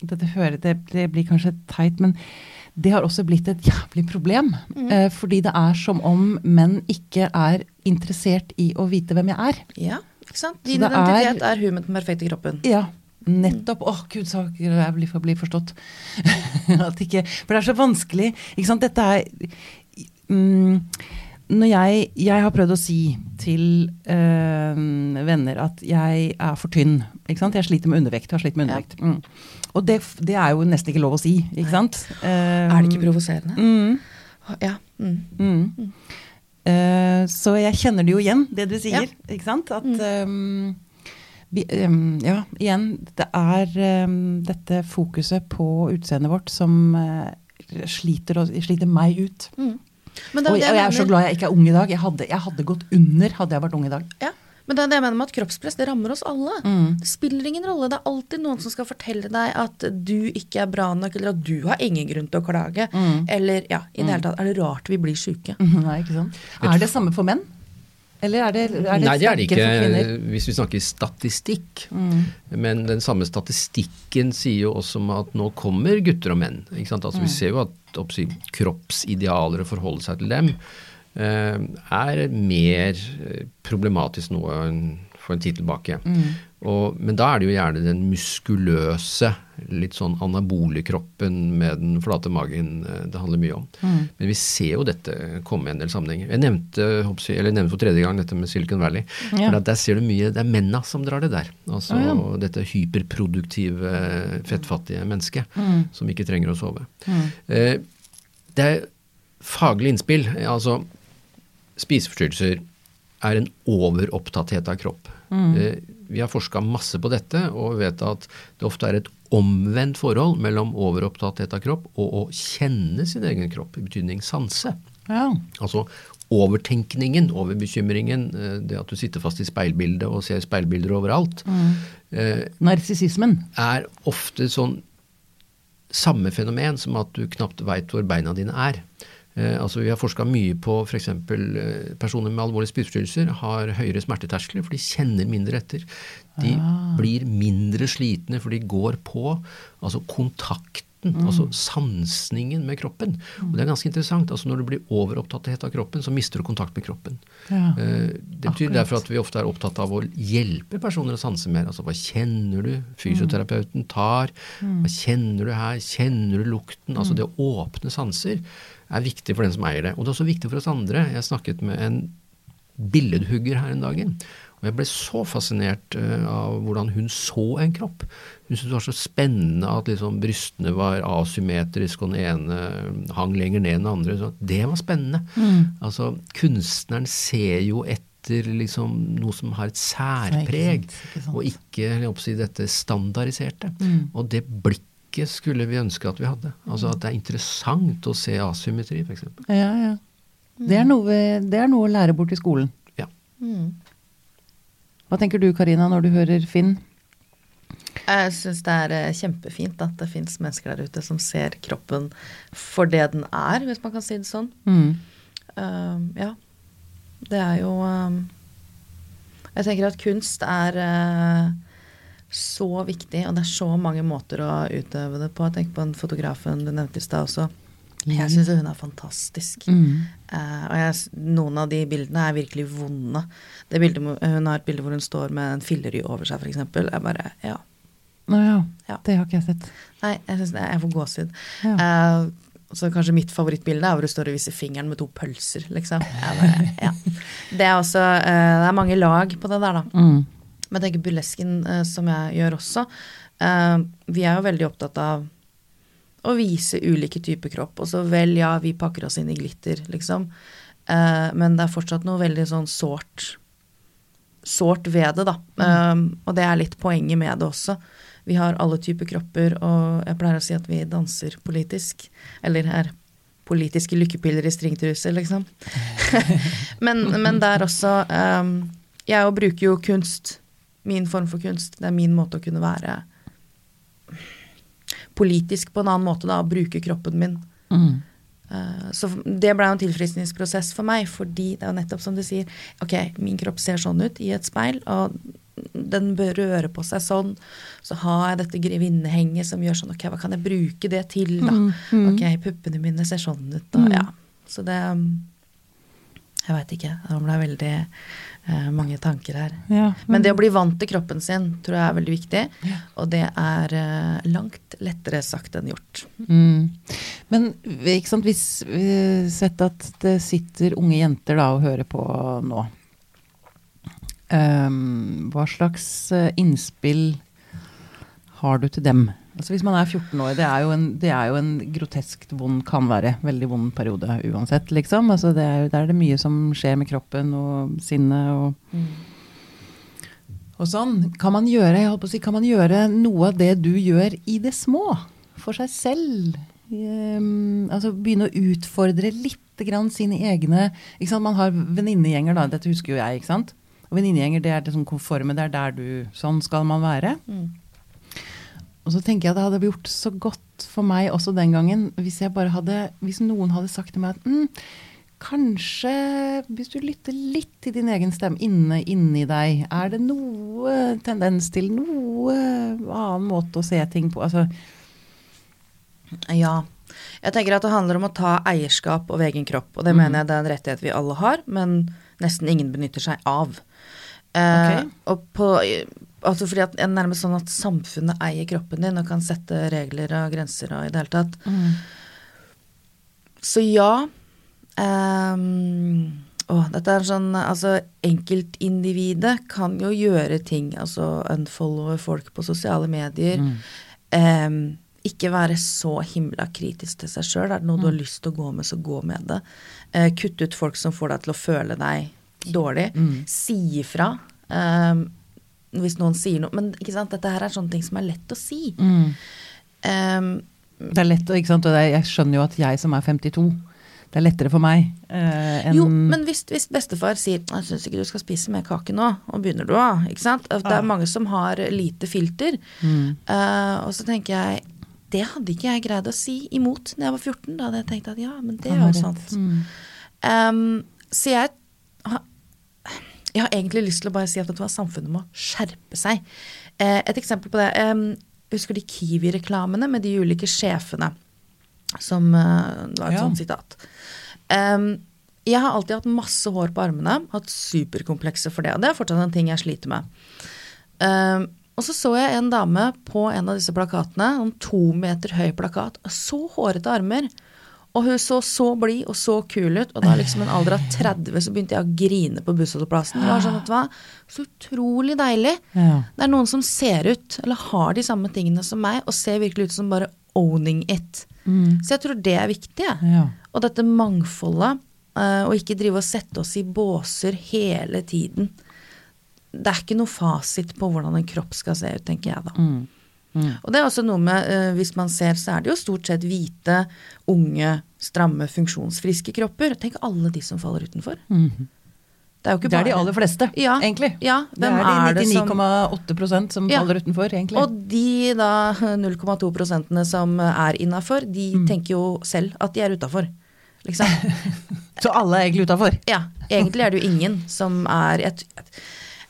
Dette hører, det, det blir kanskje teit, men det har også blitt et jævlig problem. Eh, fordi det er som om menn ikke er interessert i å vite hvem jeg er. Ja, ikke sant? Din identitet er hun med den perfekte kroppen. Ja, nettopp. Å, gud, så jeg blir for å bli forstått. At ikke, for det er så vanskelig. Ikke sant? Dette er mm, jeg, jeg har prøvd å si til øh, venner at jeg er for tynn. Jeg sliter med undervekt. Har slitt med Ja. undervekt. Mm. Og det, det er jo nesten ikke lov å si, ikke sant? Er det ikke provoserende? Mm. Ja. Mm. Mm. Eh, så jeg kjenner det jo igjen, det du sier. Ja. Ikke sant? At um, vi, um, Ja, igjen, det er dette fokuset på utseendet vårt som uh, sliter, sliter meg ut. Mm. Men det Og, og jeg er så glad jeg ikke er ung i dag. Jeg hadde, jeg hadde gått under hadde jeg vært ung i dag. Ja, men det er det jeg mener med at kroppspress det rammer oss alle. Mm. Det spiller ingen rolle. Det er alltid noen som skal fortelle deg at du ikke er bra nok, eller at du har ingen grunn til å klage. Mm. Eller ja, i det hele tatt er det rart vi blir. Nei, ikke sant? Er det samme for menn? Eller er det, er det Nei, det er det ikke hvis vi snakker statistikk. Mm. Men den samme statistikken sier jo også om at nå kommer gutter og menn. Ikke sant? Altså, Vi ser jo at oppsi, kroppsidealer og forholde seg til dem eh, er mer eh, problematisk nå enn for en tid tilbake. Og, men da er det jo gjerne den muskuløse, litt sånn anabole kroppen med den flate magen eh, det handler mye om. Men vi ser jo dette komme i en del sammenhenger. Jeg nevnte, eller jeg nevnte for tredje gang dette med Silicon Valley. Ja. For der ser du mye, Det er menna som drar det der. Altså Å, ja. dette hyperproduktive, fettfattige mennesket Mm. som ikke trenger å sove. Eh, det er faglig innspill. Altså, spiseforstyrrelser er en overopptatthet av kropp. Eh, vi har forska masse på dette og vet at det ofte er et omvendt forhold mellom overopptatthet av kropp og å kjenne sin egen kropp, i betydning sanse. Ja. Altså overtenkningen, overbekymringen, eh, det at du sitter fast i speilbildet og ser speilbilder overalt, eh, Narsissismen. er ofte sånn samme fenomen som at du knapt veit hvor beina dine er. Eh, altså Vi har forska mye på f.eks. Eh, personer med alvorlige spiseforstyrrelser har høyere smerteterskler, for de kjenner mindre etter. De blir mindre slitne, for de går på. Altså kontakten, altså sansningen med kroppen. Og det er ganske interessant. altså Når du blir overopptatthet av kroppen, så mister du kontakt med kroppen. Ja. Eh, Det betyr Akkurat. derfor at vi ofte er opptatt av å hjelpe personer å sanse mer. Altså hva kjenner du? Fysioterapeuten tar. Hva kjenner du her? Kjenner du lukten? Altså det å åpne sanser er viktig for den som eier det. Og det er også viktig for oss andre. Jeg snakket med en billedhugger her en dag. Og jeg ble så fascinert eh, av hvordan hun så en kropp. Hun syntes det var så spennende at liksom brystene var asymmetriske, og den ene hang lenger ned enn den andre. Så det var spennende. Altså, kunstneren ser jo etter liksom noe som har et særpreg, Ikke sant, ikke sant. og ikke si, dette standardiserte. Mm. Og det blikket ikke skulle vi ønske at vi hadde. Altså at det er interessant å se asymmetri, f.eks. Ja, ja. Det er, noe, det er noe å lære bort i skolen. Ja. Mm. Hva tenker du Karina når du hører Finn? Jeg syns det er eh, kjempefint at det fins mennesker der ute som ser kroppen for det den er, hvis man kan si det sånn. Mm. Uh, ja. Det er jo uh, Jeg tenker at kunst er uh, så viktig, og det er så mange måter å utøve det på. Tenk på den fotografen du nevnte i stad også. Jeg syns hun er fantastisk. Mm. Uh, og jeg, noen av de bildene er virkelig vonde. Det bildet, hun har et bilde hvor hun står med en filleri over seg, f.eks. Jeg bare Ja. Å ja. Ja. Det har ikke jeg sett. Nei, jeg synes, jeg får gåsehud. Ja. Uh, så kanskje mitt favorittbilde er hvor du står og viser fingeren med to pølser, liksom. Bare, ja. Det er også uh, Det er mange lag på det der, da. Mm. Men jeg tenker burlesken, eh, som jeg gjør også, eh, vi er jo veldig opptatt av å vise ulike typer kropp. Og så vel, ja, vi pakker oss inn i glitter, liksom. Eh, men det er fortsatt noe veldig sånn sårt sårt ved det, da. Eh, og det er litt poenget med det også. Vi har alle typer kropper, og jeg pleier å si at vi danser politisk. Eller er politiske lykkepiller i stringtruse, liksom. men, men det er også um, Jeg jo bruker jo kunst, min form for kunst. Det er min måte å kunne være politisk på en annen måte, da, å bruke kroppen min. Mm. Eh, Så det ble jo en tilfriskningsprosess for meg, fordi det er jo nettopp som du sier, ok, min kropp ser sånn ut i et speil, og den bør røre på seg sånn. Så har jeg dette grevinnehenget som gjør sånn, ok, hva kan jeg bruke det til, da? Mm, mm. Ok, puppene mine ser sånn ut, da. Mm. ja. Så det Jeg veit ikke. Det ble veldig eh, mange tanker her. Ja, Men det å bli vant til kroppen sin tror jeg er veldig viktig. Ja. Og det er eh, langt lettere sagt enn gjort. Mm. Men ikke sant, hvis vi sett at det sitter unge jenter da og hører på nå, Um, hva slags eh, innspill har du til dem? Altså Hvis man er 14 år, det er jo en, det er jo en groteskt vond, kan være, veldig vond periode uansett, liksom. Altså det er, der er det mye som skjer med kroppen og sinnet og og sånn. Kan man gjøre jeg på å si, kan man gjøre noe av det du gjør i det små? For seg selv? Um, altså Begynne å utfordre litt grann sine egne ikke sant? Man har venninnegjenger, da. Dette husker jo jeg. ikke sant? Og Venninnegjenger det er det sånn konforme. Det er der du Sånn skal man være. Og så tenker jeg det hadde gjort så godt for meg også den gangen hvis jeg bare hadde, hvis noen hadde sagt til meg at mm, kanskje hvis du lytter litt til din egen stemme inne inni deg, er det noe tendens til noe annen måte å se ting på? Altså, Ja. Jeg tenker at det handler om å ta eierskap over egen kropp. Og det mener jeg det er en rettighet vi alle har, men nesten ingen benytter seg av. Okay. Ok. og på, altså fordi at er nærmest sånn at samfunnet eier kroppen din og kan sette regler og grenser og i det hele tatt. Så ja. um, å, dette er sånn Altså, enkeltindividet kan jo gjøre ting. Altså unfollowe folk på sosiale medier. Ehm, ikke være så himla kritisk til seg sjøl. Er det noe du har lyst til å gå med, så gå med det. Eh, kutt ut folk som får deg til å føle deg dårlig. Si ifra. ehm, hvis noen sier noe. Men ikke sant, dette her er sånne ting som er lett å si. Ehm, Det er lett, ikke sant? Og er, jeg skjønner jo at jeg som er 52, det er lettere for meg uh, enn Jo, men hvis, hvis bestefar sier 'jeg syns ikke du skal spise mer kake nå', og begynner du da? Ikke sant? Det er mange som har lite filter. Mm. Uh, og så tenker jeg det hadde ikke jeg greid å si imot når jeg var 14. Da hadde jeg tenkt at ja, men det er jo sant. Mm. Um, så jeg jeg har egentlig lyst til å bare si at samfunnet må skjerpe seg. Eh, et eksempel på det. jeg husker de Kiwi-reklamene med de ulike sjefene? Som eh, var et Ja. sånt sitat. Jeg har alltid hatt masse hår på armene, hatt superkomplekser for det. Og det er fortsatt en ting jeg sliter med. Og så så jeg en dame på en av disse plakatene, en to meter høy plakat, så hårete armer. Og hun så så blid og så kul ut, og da liksom en alder av 30 så begynte jeg å grine på bussholdeplassen. Det var sånn at hva? så utrolig deilig. Ja. Det er noen som ser ut, eller har de samme tingene som meg, og ser virkelig ut som bare owning it. Mm. Så jeg tror det er viktig. Ja. Og dette mangfoldet, å og ikke drive og sette oss i båser hele tiden. Det er ikke noe fasit på hvordan en kropp skal se ut, tenker jeg da. Mm. Og det er også noe med, uh, hvis man ser, så er det jo stort sett hvite, unge, stramme, funksjonsfriske kropper. Tenk alle de som faller utenfor. Det er jo ikke bare Det er de aller fleste, Ja, egentlig. ja, det er de 99,8 som- som Ja. faller utenfor, egentlig. Og de da 0,2 prosentene som er innafor, de Mm. tenker jo selv at de er utafor. Liksom. Så alle er egentlig utafor. Ja. Egentlig er det jo ingen som er et, jeg,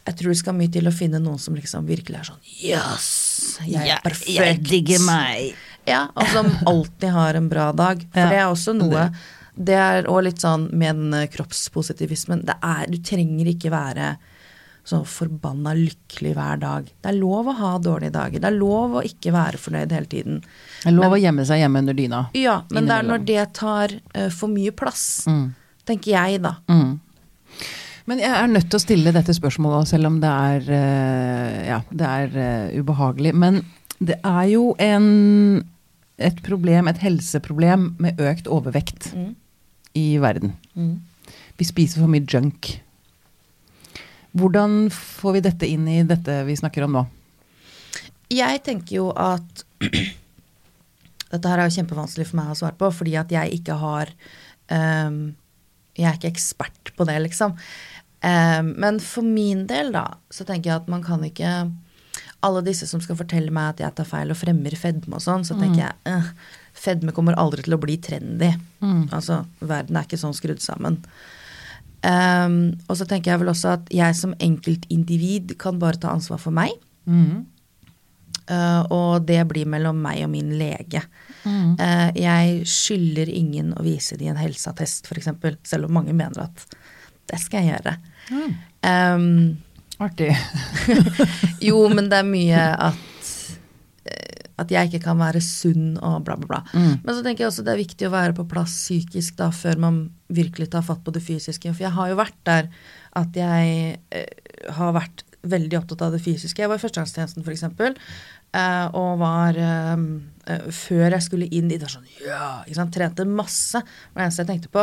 jeg tror det skal mye til å finne noen som liksom virkelig er sånn Yes! Jeg er perfekt. Jeg digger meg. Ja, og som alltid har en bra dag. For Ja, det er også noe Det er òg litt sånn med den eh, kroppspositivismen. Det er, du trenger ikke være så forbanna lykkelig hver dag. Det er lov å ha dårlige dager. Det er lov å ikke være fornøyd hele tiden. Det er lov å gjemme seg hjemme under dyna. Ja, men det er når det tar uh, for mye plass, Mm. tenker jeg, da. Mm. Men jeg er nødt til å stille dette spørsmålet, selv om det er, eh, ja, det er eh, ubehagelig. Men det er jo en, et problem, et helseproblem med økt overvekt Mm. i verden. Mm. Vi spiser for mye junk. Hvordan får vi dette inn i dette vi snakker om nå? Jeg tenker jo at Dette her er jo kjempevanskelig for meg å svare på, fordi at jeg ikke har ehm, Jeg er ikke ekspert på det, liksom. Ehm, men for min del, da, så tenker jeg at man kan ikke Alle disse som skal fortelle meg at jeg tar feil og fremmer fedme og sånn, så tenker jeg eh, fedme kommer aldri til å bli trendy. Altså, verden er ikke sånn skrudd sammen. Ehm, og så tenker jeg vel også at jeg som enkeltindivid kan bare ta ansvar for meg. Eh, og det blir mellom meg og min lege. Eh, jeg skylder ingen å vise de en helseattest, f.eks., selv om mange mener at det skal jeg gjøre. Um, Artig. jo, men det er mye at eh, at jeg ikke kan være sunn og bla, bla, bla. Men så tenker jeg også det er viktig å være på plass psykisk da, før man virkelig tar fatt på det fysiske. For jeg har jo vært der at jeg eh, har vært veldig opptatt av det fysiske. Jeg var i førstegangstjenesten, f.eks. Uh, og var eh, eh, Før jeg skulle inn i det sånn ja, Yeah! trente masse. Det var det eneste jeg tenkte på.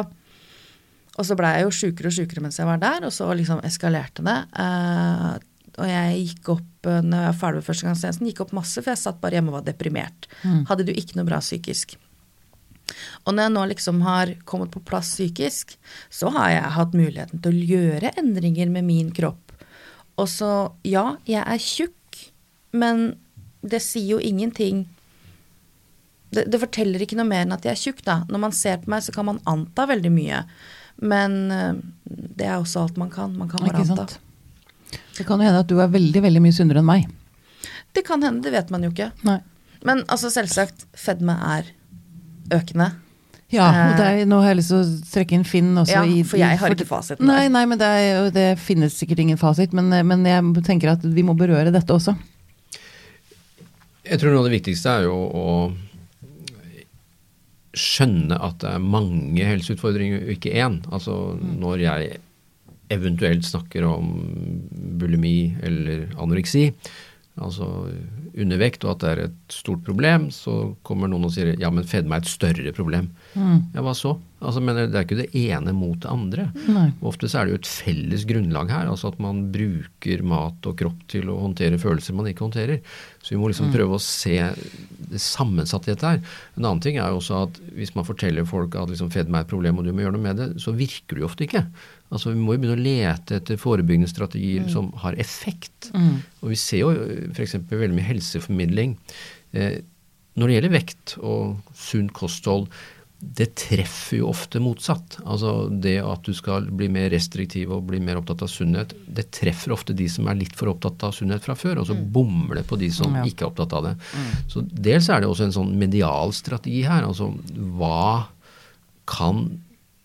Og så blei jeg jo sjukere og sjukere mens jeg var der, og så liksom eskalerte det. Eh, og jeg gikk opp når jeg var ferdig med førstegangstjenesten, gikk opp masse, for jeg satt bare hjemme og var deprimert. Hadde det jo ikke noe bra psykisk. Og når jeg nå liksom har kommet på plass psykisk, så har jeg hatt muligheten til å gjøre endringer med min kropp. Og så, ja, jeg er tjukk, men det sier jo ingenting det, det forteller ikke noe mer enn at jeg er tjukk, da. Når man ser på meg, så kan man anta veldig mye. Men eh, det er også alt man kan. Man kan bare anta. sant? Det kan jo hende at du er veldig veldig mye sunnere enn meg. Det kan hende, det vet man jo ikke. Nei. Men altså, selvsagt, fedme er økende. Ja, og det er, nå har jeg lyst til å trekke inn Finn også. Ja, i, for jeg har ikke fasiten. Nei, nei, men det, er, det finnes sikkert ingen fasit. Men, men jeg tenker at vi må berøre dette også. Jeg tror noe av det viktigste er jo å skjønne at det er mange helseutfordringer, og ikke én. Altså når jeg eventuelt snakker om bulimi eller anoreksi, altså undervekt, og at det er et stort problem, så kommer noen og sier ja, men fedme er et større problem. Ja, hva så? Altså, men det er ikke det ene mot det andre. Nei. Ofte så er det jo et felles grunnlag her, altså at man bruker mat og kropp til å håndtere følelser man ikke håndterer. Så vi må liksom prøve å se det sammensatte i dette her. En annen ting er jo også at hvis man forteller folk at liksom fedme er et problem og du må gjøre noe med det, så virker det jo ofte ikke. Altså Vi må jo begynne å lete etter forebyggende strategier som har effekt. Og vi ser jo f.eks. veldig mye helseformidling. Eh, når det gjelder vekt og sunt kosthold, det treffer jo ofte motsatt. Altså det at du skal bli mer restriktiv og bli mer opptatt av sunnhet, det treffer ofte de som er litt for opptatt av sunnhet fra før, og så bommer det på de som Ja. ikke er opptatt av det. Så dels er det også en sånn medial strategi her. Altså hva kan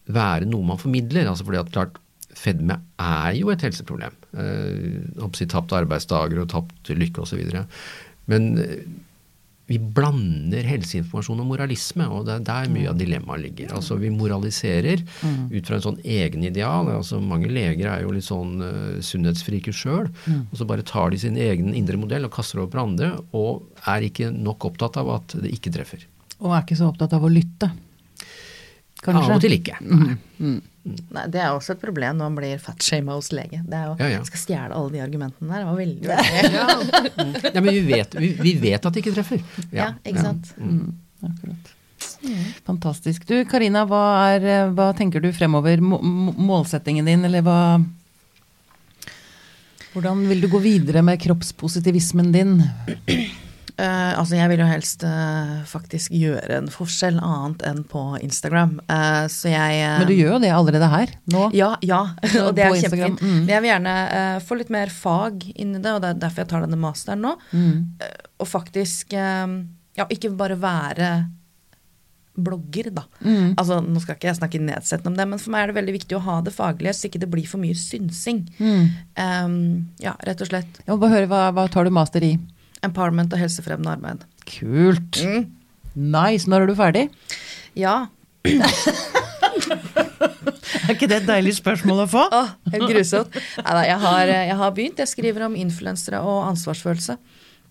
være noe man formidler? Altså fordi at klart, fedme er jo et helseproblem. Eh, tapt arbeidsdager og tapt lykke osv. Men eh, vi blander helseinformasjon og moralisme, og det er der mye av dilemmaet ligger. Altså Vi moraliserer ut fra en sånn egenideal. Altså Mange leger er jo litt sånn uh, sunnhetsfrike sjøl, og så bare tar de sin egen indre modell og kaster det over på andre, og er ikke nok opptatt av at det ikke treffer. Og er ikke så opptatt av å lytte. Kanskje. Av og til ikke. Nei. Nei, det er også et problem når man blir fatshama hos lege. Det er jo, Ja, ja. Skal stjele alle de argumentene der. Det var veldig, veldig Ja, men vi vet, vi, vi vet at det ikke treffer. Ja, ikke sant. Mm, akkurat. Fantastisk. Du Karina, hva, er, eh, hva tenker du fremover? Må, må- målsettingen din, eller hva Hvordan vil du gå videre med kroppspositivismen din? Eh, altså, jeg vil jo helst uh, faktisk gjøre en forskjell annet enn på Instagram. Uh, så jeg Men du gjør jo det allerede her, nå. Ja, ja. Og det er Instagram, kjempefint. mm. Men jeg vil gjerne få litt mer fag inn i det, og det er derfor jeg tar denne masteren nå. Mm. Og faktisk ja, ikke bare være blogger, da. Mm. Altså, nå skal ikke jeg snakke nedsettende om det, men for meg er det veldig viktig å ha det faglige, så ikke det blir for mye synsing. Mm. Um, ja, rett og slett. Jeg må bare høre, hva, hva tar du master i? Empowerment og helsefremmende arbeid. Kult. Mm. Nice. Når er du ferdig? Ja. Er ikke det et deilig spørsmål å få? Åh, helt grusomt. Neida, jeg, har, jeg har begynt. Jeg skriver om influensere og ansvarsfølelse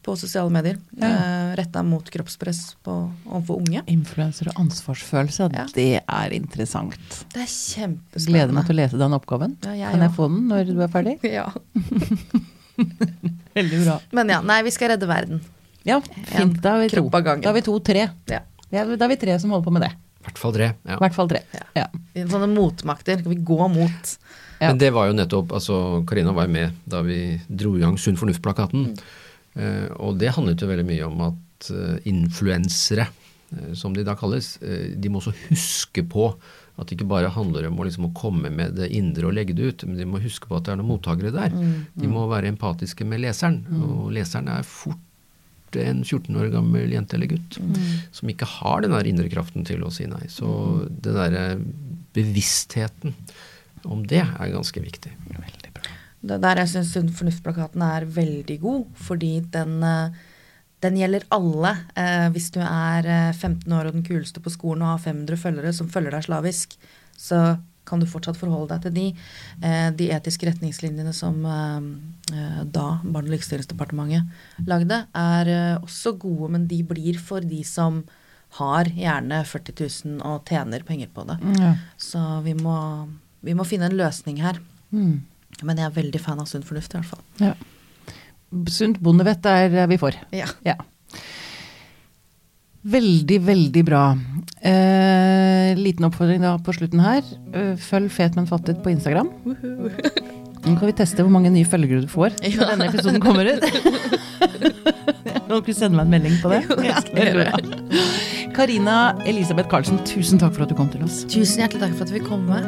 på sosiale medier. Ja. Eh, Retta mot kroppspress på, overfor unge. Influenser og ansvarsfølelse, Ja. det er interessant. Det er kjempespennende. Gleder meg til å lese den oppgaven. Ja, jeg kan jeg også. få den når du er ferdig? Ja. Veldig bra. Men ja, nei, vi skal redde verden. Ja, fint. Da er vi to. Da er vi to-tre. Ja. Ja, da er vi tre som holder på med det. I hvert fall tre. Ja. Hvert fall tre. Ja. Ja. Sånne motmakter. Skal vi gå mot? Ja. Men det var jo nettopp altså Karina var jo med da vi dro i gang Sunn fornuft-plakaten. Eh, og det handlet jo veldig mye om at eh, influensere, eh, som de da kalles, eh, de må også huske på at det ikke bare handler om å, liksom, å komme med det indre og legge det ut, men de må huske på at det er noen mottakere der. De må være empatiske med leseren, og leseren er fort en 14 år gammel jente eller gutt som ikke har den der indre kraften til å si nei. Så den derre bevisstheten om det er ganske viktig. Det er der jeg syns Sunn fornuft-plakaten er veldig god, fordi den, eh, den gjelder alle. Eh, hvis du er eh, 15 år og den kuleste på skolen og har 500 følgere som følger deg slavisk, så kan du fortsatt forholde deg til de. Eh, de etiske retningslinjene som eh, eh, da Barne- og likestillingsdepartementet lagde, er eh, også gode, men de blir for de som har gjerne 40 000 og tjener penger på det. Ja. Så vi må, vi må finne en løsning her. Mm. Men jeg er veldig fan av sunn fornuft, i hvert fall. ja. Sunt bondevett er vi for. Ja. Ja. Veldig, veldig bra. Eh, liten oppfordring da på slutten her. Eh, følg Fet, men fattet på Instagram. Nå kan vi teste hvor mange nye følgere du får når Ja. denne episoden kommer ut. Nå kan du sende meg en melding på det. Ja. Karina Elisabeth Karlsen, tusen takk for at du kom til oss. Tusen hjertelig takk for at vi kom med.